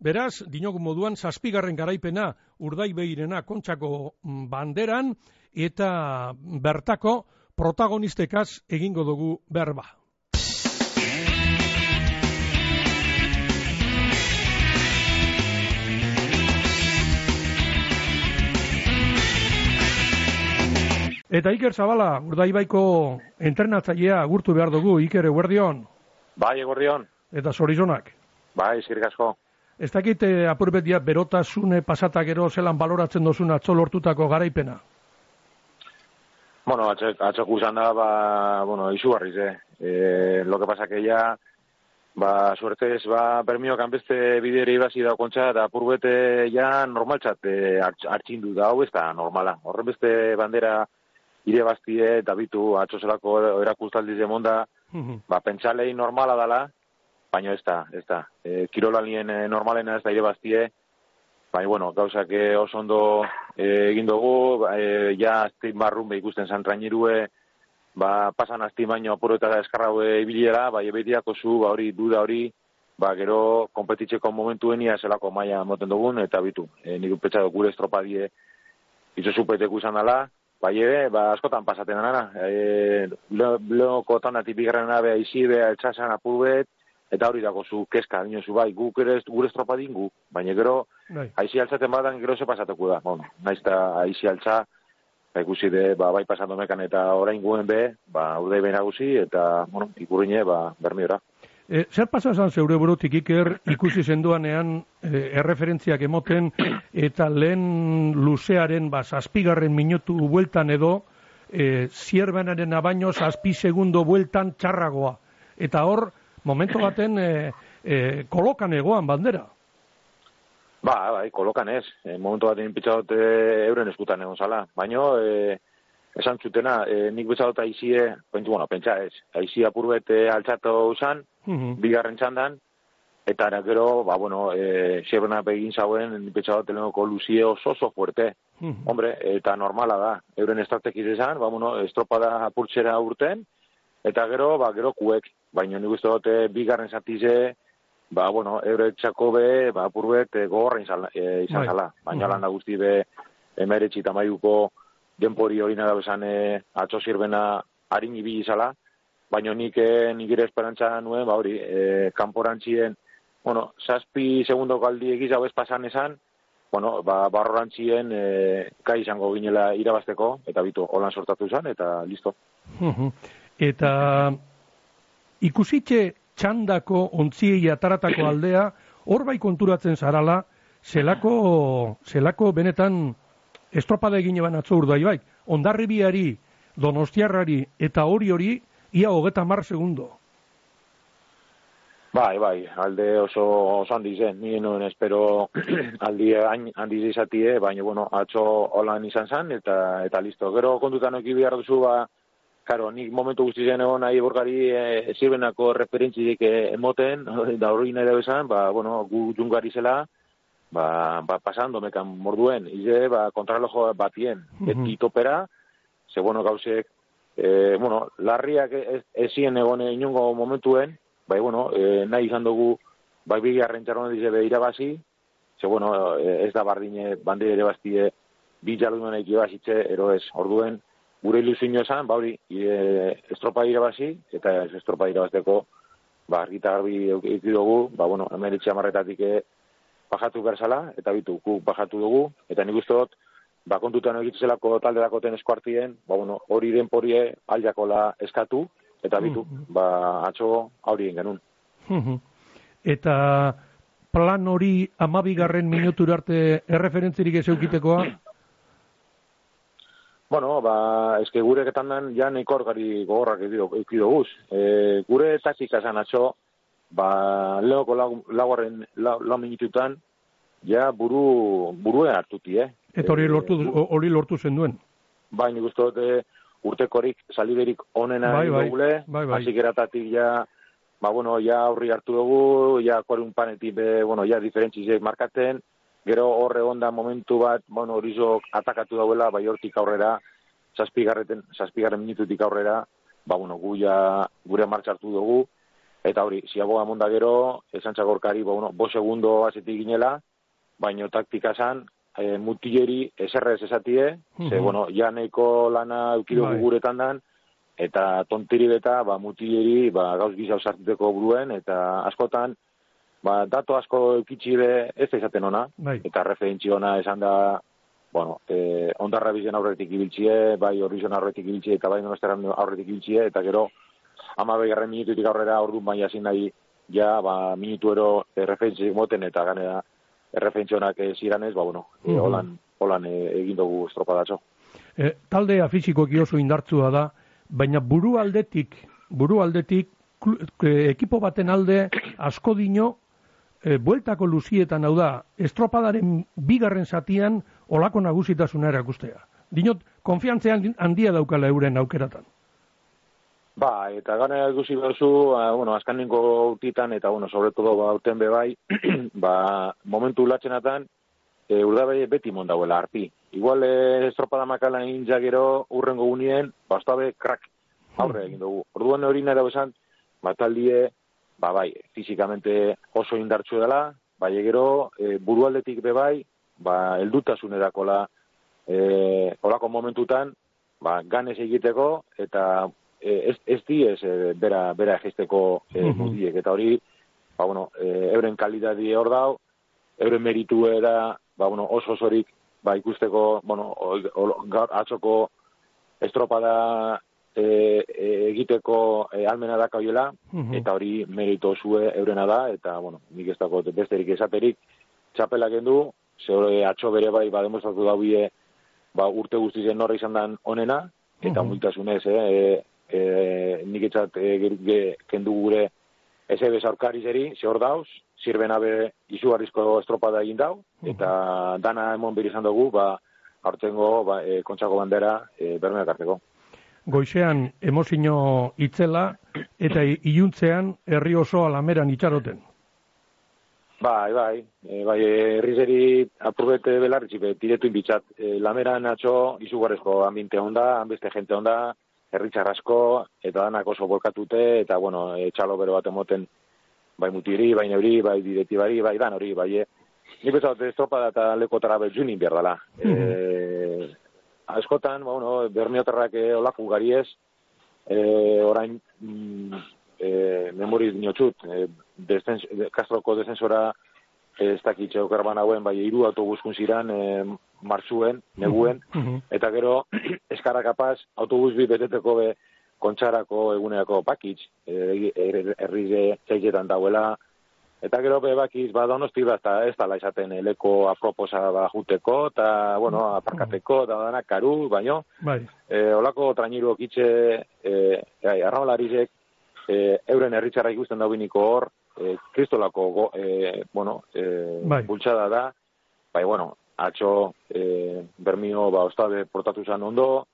beraz, dinogu moduan, zazpigarren garaipena urdai behirena kontxako mm, banderan, eta bertako protagonistekaz egingo dugu berba. Eta Iker Zabala, urdaibaiko entrenatzailea agurtu behar dugu, Iker, eguerdion? Bai, eguerdion. Eta zorizonak? Bai, eskerrik asko. Ez dakit eh, apurbetia berotasune pasata gero zelan baloratzen dozun atzo lortutako garaipena? Bueno, atxok usan da, ba, bueno, izu barriz, eh. E, lo que pasa que ya, ba, suertez, ba, bermio kanbeste bidere ibasi da kontxa, da apurbete ja normaltzat eh, hartxindu da, hau ez da normala. Horren beste bandera ire bastie, eta bitu, atxozelako erakustaldi zemonda, mm ba, pentsalei normala dala, baina ez da, ez da. E, kirolalien e, normalena ez da ire bastie, baina, bueno, gauzak e, oso ondo e, egin dugu, ba, e, ja aztein barrun ikusten zantrainirue, ba, pasan azti baino apuro eta eskarraue ibiliera, bai, ebetiako zu, ba, hori, duda hori, ba, gero, kompetitzeko momentuenia zelako maia moten dugun, eta bitu, e, nik upetxatu gure estropadie, izo zupeteku izan dela, Bai, ere, ba, askotan pasaten dana. E, Leoko tanati bigarren nabe aizi beha etxasan apubet, eta hori dago zu keska, dino zu bai, guk ere gure estropa dingu, baina gero, bai. aizi altzaten badan gero ze pasatuko da. Bon, naiz eta aizi altza, ba, ikusi de, ba, bai pasatu mekan eta orain guen be, ba, udai behin aguzi, eta, bueno, ikurine, ba, bermiora. E, zer pasa esan zeure burutik iker ikusi zenduanean e, erreferentziak emoten eta lehen luzearen ba, zazpigarren minutu bueltan edo e, zierbenaren abaino zazpi segundo bueltan txarragoa. Eta hor, momentu baten e, e, kolokan egoan bandera. Ba, bai, kolokan ez. E, momentu baten pitzaut e, euren eskutan egon zala. Baina, e, esan zutena, e, nik betzaut aizie, pentsu, bueno, pentsa ez, aizie apurbet e, altxatu usan, -hmm. bigarren txandan, eta ara gero, ba, bueno, e, xebrena begin zauen, petxado telenoko luzie oso oso fuerte. Hombre, eta normala da, euren estrategiz esan, ba, bueno, estropada apurtxera urten, eta gero, ba, gero kuek, baina nik uste dute bigarren zatize, ba, bueno, eure txako be, ba, apurbet, e, gogorra izan, e, izan bai. zala. Baina mm -hmm. guzti be, emeretxi tamaiuko denpori hori nada besan e, atxo zirbena harin ibili izala, baina nik eh, nik ere esperantza nuen, ba hori, e, kanporantzien, bueno, saspi segundo galdi egiz hau pasan esan, bueno, ba, barrorantzien e, kai izango ginela irabazteko, eta bitu, holan sortatu zen, eta listo. eta ikusitxe txandako ontziei ataratako aldea, hor bai konturatzen zarala, zelako, zelako benetan estropada egine ban atzo urdai bai, ondarribiari, donostiarrari eta hori hori, ia hogeta mar segundo. Bai, bai, alde oso, oso handi zen, nien nuen espero aldi handi izatie, baina, bueno, atxo holan izan zen, eta, eta listo. Gero kontutan eki behar duzu, ba, karo, nik momentu guzti zen egon nahi borgari e, zirbenako referentzidik e, emoten, da hori nahi dago esan, ba, bueno, gu jungari zela, ba, ba pasando mekan morduen, ize, ba, kontrarlojo batien, mm -hmm. topera, ze, bueno, gauzek, e, bueno, larriak ezien egone inungo momentuen, bai, bueno, e, nahi izan dugu, bai, bigarren txarronen dize behira basi, ze, bueno, ez da bardine bande ere bastie, bi jalunen eki basitze, ero ez, orduen, gure ilusio esan, ba, hori, e, estropa dira basi, eta ez estropa dira basteko, ba, argita garbi eki dugu, ba, bueno, hemen etxe amarretatik bajatu berzala, eta bitu, gu bajatu dugu, eta nik uste dut, ba, kontutan egitu zelako talde dakoten eskuartien, ba, bueno, hori den porie aldiakola eskatu, eta bitu, mm -hmm. ba, atxo haurien genuen. Mm Eta plan hori amabigarren minutur arte erreferentzirik ez eukitekoa? Bueno, ba, eske gure ketan den, ja neikor gari gogorrak eukido guz. E, gure taktika zan atxo, ba, leoko laguaren lau, lau minututan, ja buru, buruen hartuti, eh? Eta hori lortu, hori lortu zen duen. Bai, nik uste dute urtekorik saliberik onena bai, bai, dugule, bai, bai. eratatik ja, ba, bueno, ja aurri hartu dugu, ja korun panetik, be, bueno, ja diferentzizek markaten, gero horre onda momentu bat, bueno, hori atakatu dauela, bai hortik aurrera, zazpigarren, zazpigarren minututik aurrera, ba, bueno, gu ja gure martxartu dugu, Eta hori, ziagoa monda gero, esan txagorkari, bo, bueno, bo segundo azetik ginela, baino taktika zan, e, mutileri eserrez esatie, ze, Mhm. bueno, ja nahiko lana eukidu Bai. guretan dan, eta tontiri beta, ba, mutileri, ba, gauz gizau sartuteko buruen, eta askotan, ba, dato asko eukitzi be ez da izaten ona, Bai. eta referentzi ona esan da, bueno, e, ondarra bizen aurretik ibiltzie, bai horrizon aurretik ibiltzie, eta bai donosteran aurretik ibiltzie, eta gero, ama begarren minututik aurrera orduan bai hasi nahi, ja, ba, minutuero e, referentzi moten, eta ganera, erreferentzionak ez iranez, ba, bueno, e, Mhm. holan, holan e, egin dugu estropadatxo. E, taldea fisikoki oso indartsua da, baina buru aldetik, buru aldetik, klu- e, ekipo baten alde asko dino, e, bueltako luzietan hau da, estropadaren bigarren zatian olako nagusitasuna erakustea. Dinot, konfiantzean handia daukala euren aukeratan. Ba, eta gana ikusi behuzu, ba, bueno, azkanenko utitan, eta, bueno, sobre todo, ba, uten bebai, ba, momentu latzenatan, e, urdabe beti mon dauela, arpi. Igual, e, estropada makala inja gero, urrengo unien, bastabe, krak, aurre egin dugu. Orduan hori nahi dago esan, ba, ba, bai, fizikamente oso indartsu dela, bai, gero, e, burualdetik bebai, ba, eldutasunedakola, e, olako momentutan, ba, ganez egiteko, eta e, ez, ez di ez e, bera, bera egisteko e, Mhm. mudiek. Eta hori, ba, bueno, e, euren kalidadi hor dau, euren meritu era, ba, bueno, oso osorik, ba, ikusteko, bueno, o, o, gaur atzoko estropada e, e, egiteko e, almena dakaioela, Mhm. eta hori merito zue eurena da, eta, bueno, nik ez dago besterik esaterik, txapelak endu, ze atxo bere bai, ba, demostratu daubie, ba, urte guztien norra izan dan onena, eta Mhm. multasunez, eh, e, e, nik etzat e, ge- ge- kendu gure ese aurkari zeri, ze hor dauz, sirben abe izugarrizko estropada egin dau, eta dana emon beri izan dugu, ba, aurtengo ba, e, kontsako bandera e, bermeak hartzeko. Goizean emozio itzela eta iluntzean herri oso alameran itxaroten. Bai, bai, e, bai, herrizeri apurbete belarritzi, be, tiretu inbitzat. E, lameran atxo, izugarrezko ambiente onda, hanbeste jente onda, herritxar asko, eta danak oso bolkatute, eta, bueno, e, txalo bero bat emoten, bai mutiri, bai neuri, bai bidetibari, bai dan hori, bai, e. Nik bezat, estropada eta lekotara bejunin behar dela. E, askotan, ba, bueno, bermiotarrak e, olaku gari ez, e, orain, mm, e, memoriz dinotxut, e, descens, de, Castroko descensora e, ez dakitxe okerban hauen, bai, hiru autobuskun ziran, e, martzuen, neguen, Mhm. eta gero, eskara kapaz, autobus bi beteteko be, kontxarako eguneako bakitz, e, herrize txaiketan dauela, eta gero be bakiz, ba, donosti bat, ez dala izaten leko aproposa ba, juteko, eta, bueno, aparkateko, eta danak karu, baino, Bai. e, olako trainiru okitxe, e, gai, arraularizek, e, euren herritxarra ikusten daubiniko hor, e, kristolako, go, e, bueno, e, Bai. bultzada da, bai, bueno, atxo, e, bermio, ba, ostabe portatu zan ondo,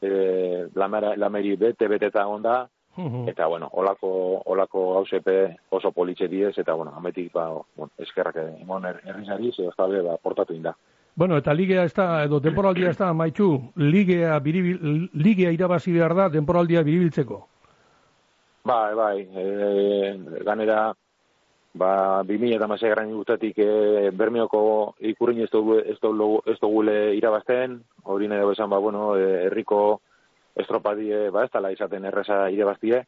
e, lamera, lameri bete, beteta onda, Mhm. eta, bueno, olako, olako hausepe oso politxe diez, eta, bueno, ametik, ba, bueno, eskerrak emon her- herrizari, ze ostabe, ba, portatu inda. Bueno, eta ligea ez da, edo temporaldia ez da, maitxu, ligea, biribil, ligea irabazi behar da, temporaldia biribiltzeko. Bai, bai, e, ganera, ba, 2000 eta masai garran urtetik e, Bermioko ikurrin ez dugu, ez dugu, ez dugule irabazten, hori nahi dago esan, ba, bueno, e, herriko estropadie, ba, ez tala izaten erresa irabaztie,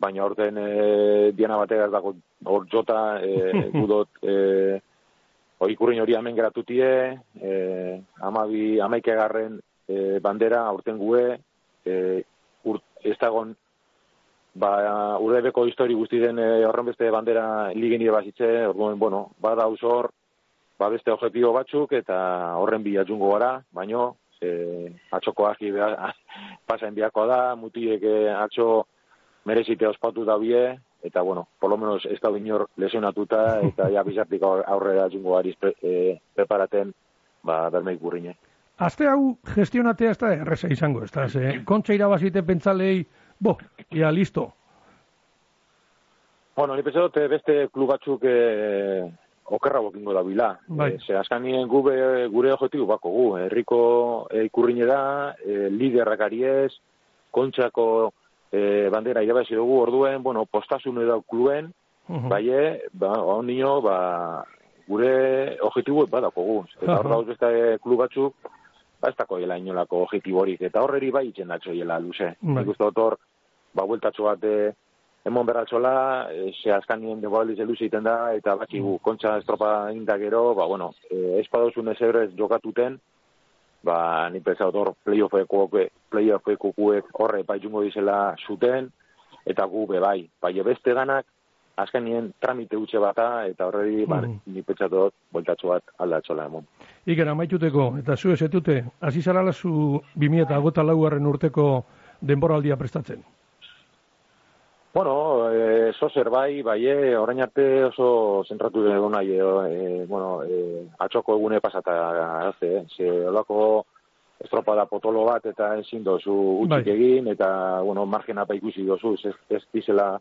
baina orten e, diana bateaz dago hor jota, e, gudot, e, hori ikurrin hori hemen geratutie, e, amabi, amaikegarren e, bandera aurten gue, e, urt, ez dagon ba, urdebeko histori guzti den e, horren beste bandera ligen irabazitze, orduan, bueno, bada hor, ba beste objektibo batzuk, eta horren bi atxungo gara, baino, e, atxoko aski pasain biako da, mutiek e, atxo merezite ospatu da bie, eta, bueno, por lo menos ez da binor lesionatuta, eta ja bizartik aur- aurrera atxungo gari pre, e, preparaten, ba, bermeik burrine. Aste hau gestionatea ez da erreza izango, ez da, ze, kontxa irabazite pentzalei, bo, ja, listo. Bueno, ni dut eh, beste klub batzuk eh, okerra bokingo da bila. Bai. Eh, ze askanien gube, gure objektibu bako gu. Herriko eh, ikurrine da, eh, liderrak ariez, kontxako e, bandera irabazi dugu orduen, bueno, postasun edo kluen, Mhm. bai, ba, on ba, gure objektibu badako gu. Eta hor dauz beste klub batzuk, ba, ez dako hela inolako objektiborik. Eta horreri bai itzen datxo hiela luze. Bai. Nik uste dut hor, ba, bueltatxo bat, e, emon berratxola, e, ze azkan nien denboraldiz luze egiten da, eta baki gu, kontxa estropa inda gero, ba, bueno, e, espadozun ez ebrez jokatuten, ba, ni pentsa dut hor playoffeko playoffeko kuek horre baitxungo dizela zuten, eta gu be bai. Beste ganak, azkenien tramite utxe bata, eta horreri, ba, Mhm. ni pentsa dut, bueltatxo bat aldatxola emon. Iker, amaituteko, eta zu esetute, hasi zarala zu 2008 laugarren urteko denboraldia prestatzen. Bueno, e, zozer bai, bai, e, orain arte oso zentratu dugu nahi, e, bueno, e, atxoko egune pasata haze, eh? ze olako estropada potolo bat eta ezin dozu utzik Bai. egin, eta, bueno, margena pa ikusi dozu, ez, ez dizela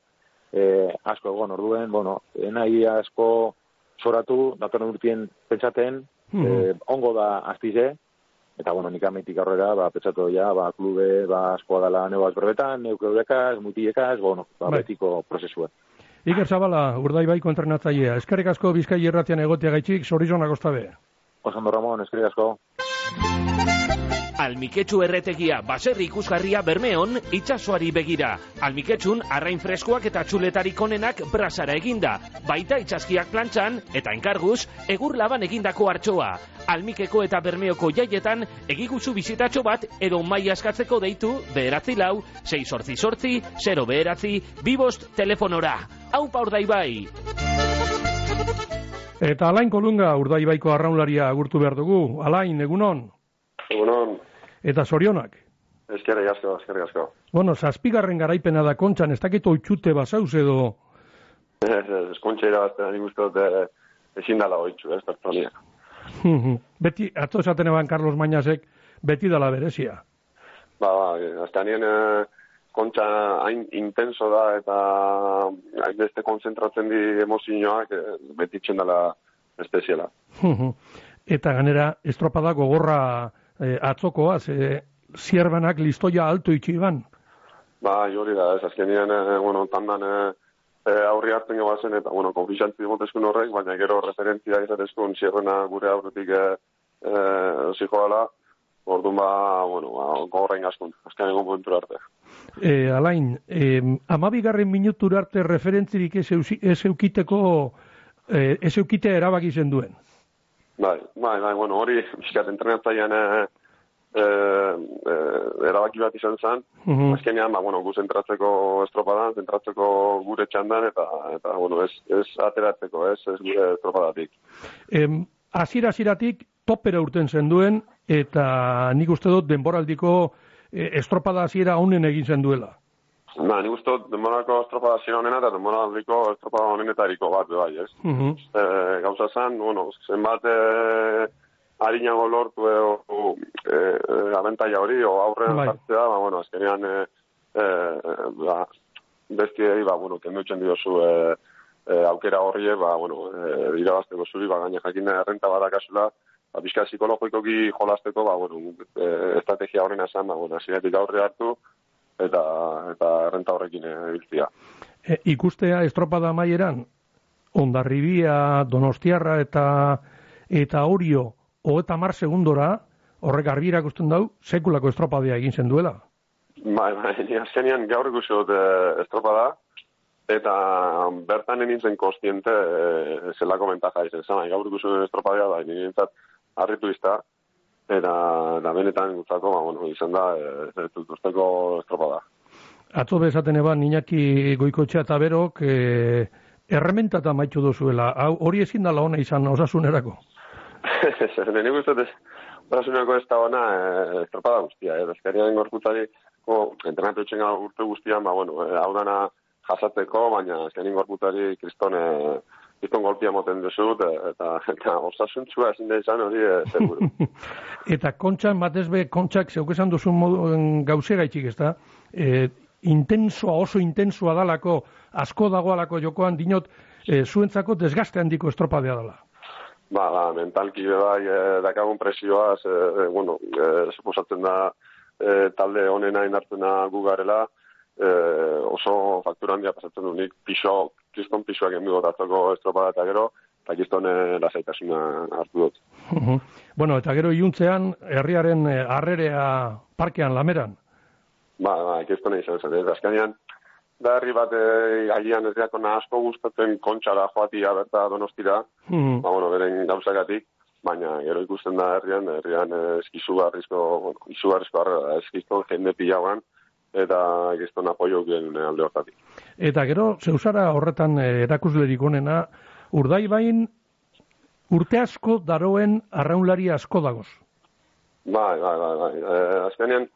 e, asko egon orduen, bueno, e, nahi asko soratu, datorren urtien pentsaten, Mhm. e, ongo da aztize, eta bueno, nik ametik aurrera, ba, pentsatu ja, ba, klube, ba, askoa dela neuaz berbetan, neuk eurekaz, mutiekaz, bueno, ba, Bai. betiko prozesua. Iker Zabala, urdaibaiko entrenatzailea. Eskerrik asko bizkai erratian egotea gaitxik, zorizonak ostabe. Osando Ramon, eskerrik asko. Almiketxu erretegia baserri ikusgarria bermeon itsasoari begira. Almiketxun arrain freskoak eta txuletarik onenak brasara eginda. Baita itsaskiak plantxan eta enkarguz egur laban egindako hartxoa. Almikeko eta bermeoko jaietan egiguzu bizitatxo bat edo mai askatzeko deitu beheratzi lau, 6 sortzi sortzi, 0 beheratzi, bibost telefonora. Hau paurdai bai! Eta Alain Kolunga, urdaibaiko arraunlaria agurtu behar dugu. Alain, egunon, Egunon, eta zorionak. eskerrik asko, eskerrik asko. Bueno, zazpigarren garaipena da kontxan, ez dakit oitxute basauz edo... Ez, ez, eskontxe irabazten uste dut eh, ezin dala oitzu, ez, pertsonia. beti, atzo esaten eban Carlos Mañasek, beti dala berezia. Ba, ba, aztenien eh, kontxa hain intenso da eta beste konzentratzen di emozioak eh, beti txen dala espeziala. Eta ganera, estropada gogorra eh, atzokoa, ze zierbanak listoia alto itxigan. Ba, hori da, ez, azkenien, eh, bueno, tandan eh, eh, aurri hartzen gebazen eta, bueno, konfixantzi gotezkun horrek, baina gero referentzia izatezkun zierrena gure aurretik eh, eh, zijoala, orduan ba, bueno, ba, gogorrain askun, azken egon momentura arte. E, Alain, e, amabigarren minutura arte referentzirik ez, ez eukiteko, e, ez eukite erabaki zen duen. Bai, bai, bai, bueno, hori, bizkat entrenatzailean eh, eh, eh, erabaki bat izan zen, Mhm. azkenean, ba, bueno, gu zentratzeko estropadan, zentratzeko gure txandan, eta, eta bueno, ez, ez ateratzeko, ez, ez gure estropadatik. Em, Azira aziratik topera urten zen duen, eta nik uste dut denboraldiko e, estropada hasiera honen egin zen duela. Ba, nik uste dut denborako estropada zira honena eta denboraldiko estropada honenetariko bat, bai, ez. Mhm. E, gauza zen, bueno, zenbat e, harinago lortu e, e, abentaia hori, o aurrean Bai. jartzea, ba, bueno, azkenean e, e, ba, bestiei, ba, bueno, kendutzen diozu e, e, aukera horrie, ba, bueno, e, irabazteko zuri, ba, gaina jakin errenta badakazula, ba, bizka psikologikoki jolasteko, ba, bueno, e, estrategia horrena esan, ba, bueno, asinetik aurre hartu, eta, eta errenta horrekin e, biltzia. E, ikustea estropada maieran, ondarribia, donostiarra eta eta orio, hogeta mar segundora, horrek argi irakusten dau, sekulako estropadea egin zen duela. Bai, bai, ni azkenean gaur ikusi dut eh, estropada, eta bertan nintzen konstiente eh, zelako bentaja izan zen. Gaur ikusi dut estropadea, bai, nire nintzat harritu izta, eta, eta benetan gutzako, ba, bueno, izan da, eh, ez dut usteko estropada. Atzo bezaten eban, Iñaki goikotxea eta berok, e, errementata maitu dozuela. Hau, hori ezin dala ona izan osasunerako. Zer, nik uste Brasuneko ez da ona eh, estropada guztia, eh, azkenean gorputzari, ko, entrenatu etxen urte guztian, ba, bueno, eh, hau dana jasatzeko, baina azkenean gorputzari kriston, eh, kriston golpia moten duzut, eh, eta, eta osasuntzua ezin da izan hori, eh, seguru. eta kontxan, batez be, kontxak zeukesan duzun modu gauze gaitxik, ez da? E, intensoa, oso intensoa dalako, asko dagoalako jokoan, dinot, e, zuentzako desgaste handiko estropadea dela. ba, ba, mentalki bai, eh, dakagun presioa, ze, eh, bueno, eh, suposatzen da eh, talde honena indartzena gu garela, e, oso faktura handia pasatzen du nik piso, kriston pisoak endu dut atzoko estropada eta gero, eta kriston e, lasaitasuna hartu dut. Bueno, eta gero iuntzean, herriaren eh, harrerea parkean lameran. Ba, ba, kriston izan zen, ez azkenean, da herri bat e, agian ez diakona asko gustatzen kontxara joatia berta donostira, Mhm. ba, bueno, beren gauzagatik, baina gero ikusten da herrian, herrian eh, eskizugarrizko, bueno, izugarrizko harrera, eskizton jende pilauan, eta gizton apoio gen alde hortatik. Eta gero, zeusara horretan eh, erakuslerik onena, urdaibain urte asko daroen arraunlari asko dagoz. Bai, bai, bai, bai. Eh, azkenean,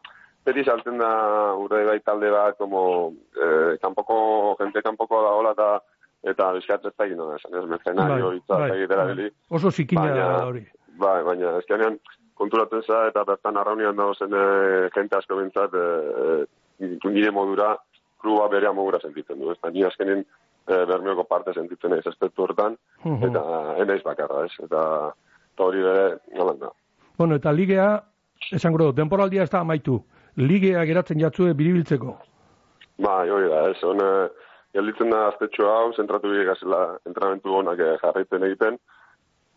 beti saltzen da urde bai talde bat, como, eh, kanpoko, jente kanpoko da hola, eta eta bizkat ez da da, esan ez, mercenario, Bai, hitza, bai, egitera bai. Oso zikina hori. Bai, baina azkenean, konturatzen za, eta bertan arraunian dago zen eh, jente asko bintzat, eh, nire modura, kluba berea modura sentitzen du, ez da, ni azkenean eh, bermeoko parte sentitzen ez aspektu hortan, Mhm. eta enaiz bakarra, ez, eta, eta hori bere, nolan da. Bueno, eta ligea, esango dut, denporaldia ez da amaitu. Ligea geratzen jatzue biribiltzeko. Bai, hori da, ez, on, eh, gelditzen da aztetxo hau, zentratu gazela entrenamentu honak eh, jarraitzen egiten,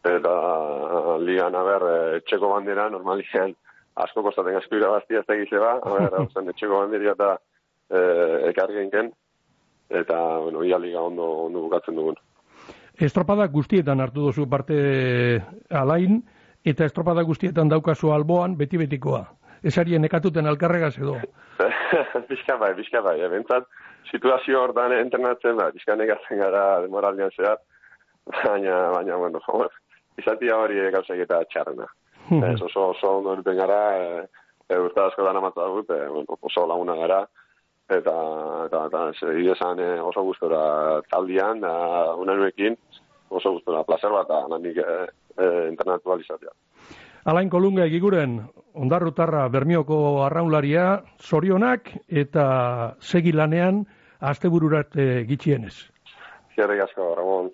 eta ligan, aber, eh, etxeko bandera, normalian, asko kostaten asko irabaztia ez da gizeba, aber, hau zen, etxeko banderia eta eh, ekarri genken, eta, bueno, ia liga ondo, ondo bukatzen dugun. Estropada guztietan hartu duzu parte alain, eta estropada guztietan daukazu alboan beti-betikoa. Esarien nekatuten alkarregaz edo. bizka bai, bizka bai, eh, bentsat, situazio hortan entrenatzen, ba, bizka negatzen gara demoraldian zehar, baina, baina, bueno, jo, izatia hori gauzak eta txarrena. Ez, oso, oso ondo duten gara, e, e, urte asko dana matza dut, e, oso laguna gara, eta, eta, eta, eta esan e, oso gustora taldian, da, unanuekin, oso gustora placer bat, da, nanik e, e, entrenatu alizatia. Alain Kolunga egiguren, ondarrutarra bermioko arraunlaria, zorionak eta segi lanean astebururarte gitxienez. Zierrik asko, Ramon.